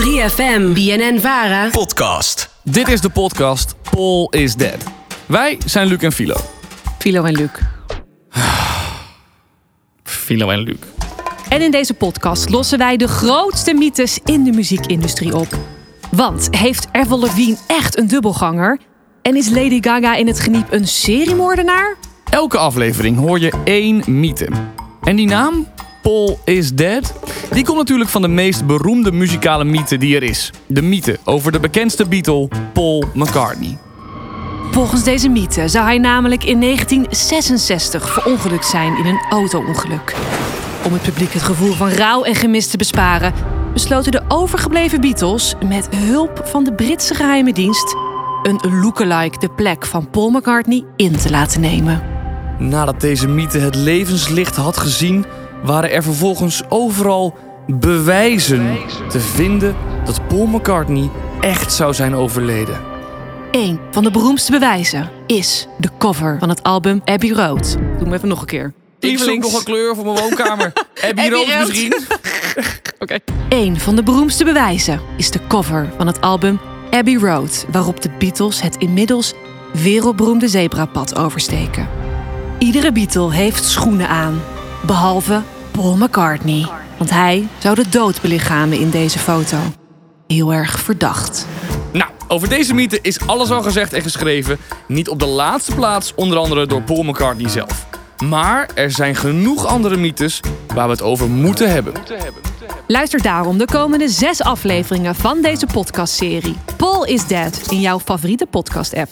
3FM, BNN Vara. Podcast. Dit is de podcast Paul is Dead. Wij zijn Luc en Philo. Philo en Luc. Philo en Luc. En in deze podcast lossen wij de grootste mythes in de muziekindustrie op. Want heeft Avril Lavigne echt een dubbelganger? En is Lady Gaga in het geniep een seriemoordenaar? Elke aflevering hoor je één mythe. En die naam, Paul is Dead, die komt natuurlijk van de meest beroemde muzikale mythe die er is. De mythe over de bekendste Beatle, Paul McCartney. Volgens deze mythe zou hij namelijk in 1966 verongelukt zijn in een auto-ongeluk. Om het publiek het gevoel van rouw en gemis te besparen, besloten de overgebleven Beatles met hulp van de Britse geheime dienst een lookalike de plek van Paul McCartney in te laten nemen. Nadat deze mythe het levenslicht had gezien, waren er vervolgens overal bewijzen te vinden dat Paul McCartney echt zou zijn overleden. Een van de beroemdste bewijzen is de cover van het album Abbey Road. Doe hem even nog een keer. Ik zoek nog een kleur voor mijn woonkamer. Abbey Road Road. misschien? Oké. Een van de beroemdste bewijzen is de cover van het album Abbey Road, waarop de Beatles het inmiddels wereldberoemde zebrapad oversteken. Iedere Beatle heeft schoenen aan, behalve Paul McCartney, want hij zou de dood belichamen in deze foto. Heel erg verdacht. Nou, over deze mythe is alles al gezegd en geschreven. Niet op de laatste plaats, onder andere door Paul McCartney zelf. Maar er zijn genoeg andere mythes waar we het over moeten hebben. Luister daarom de komende zes afleveringen van deze podcastserie. Paul is Dead in jouw favoriete podcast-app.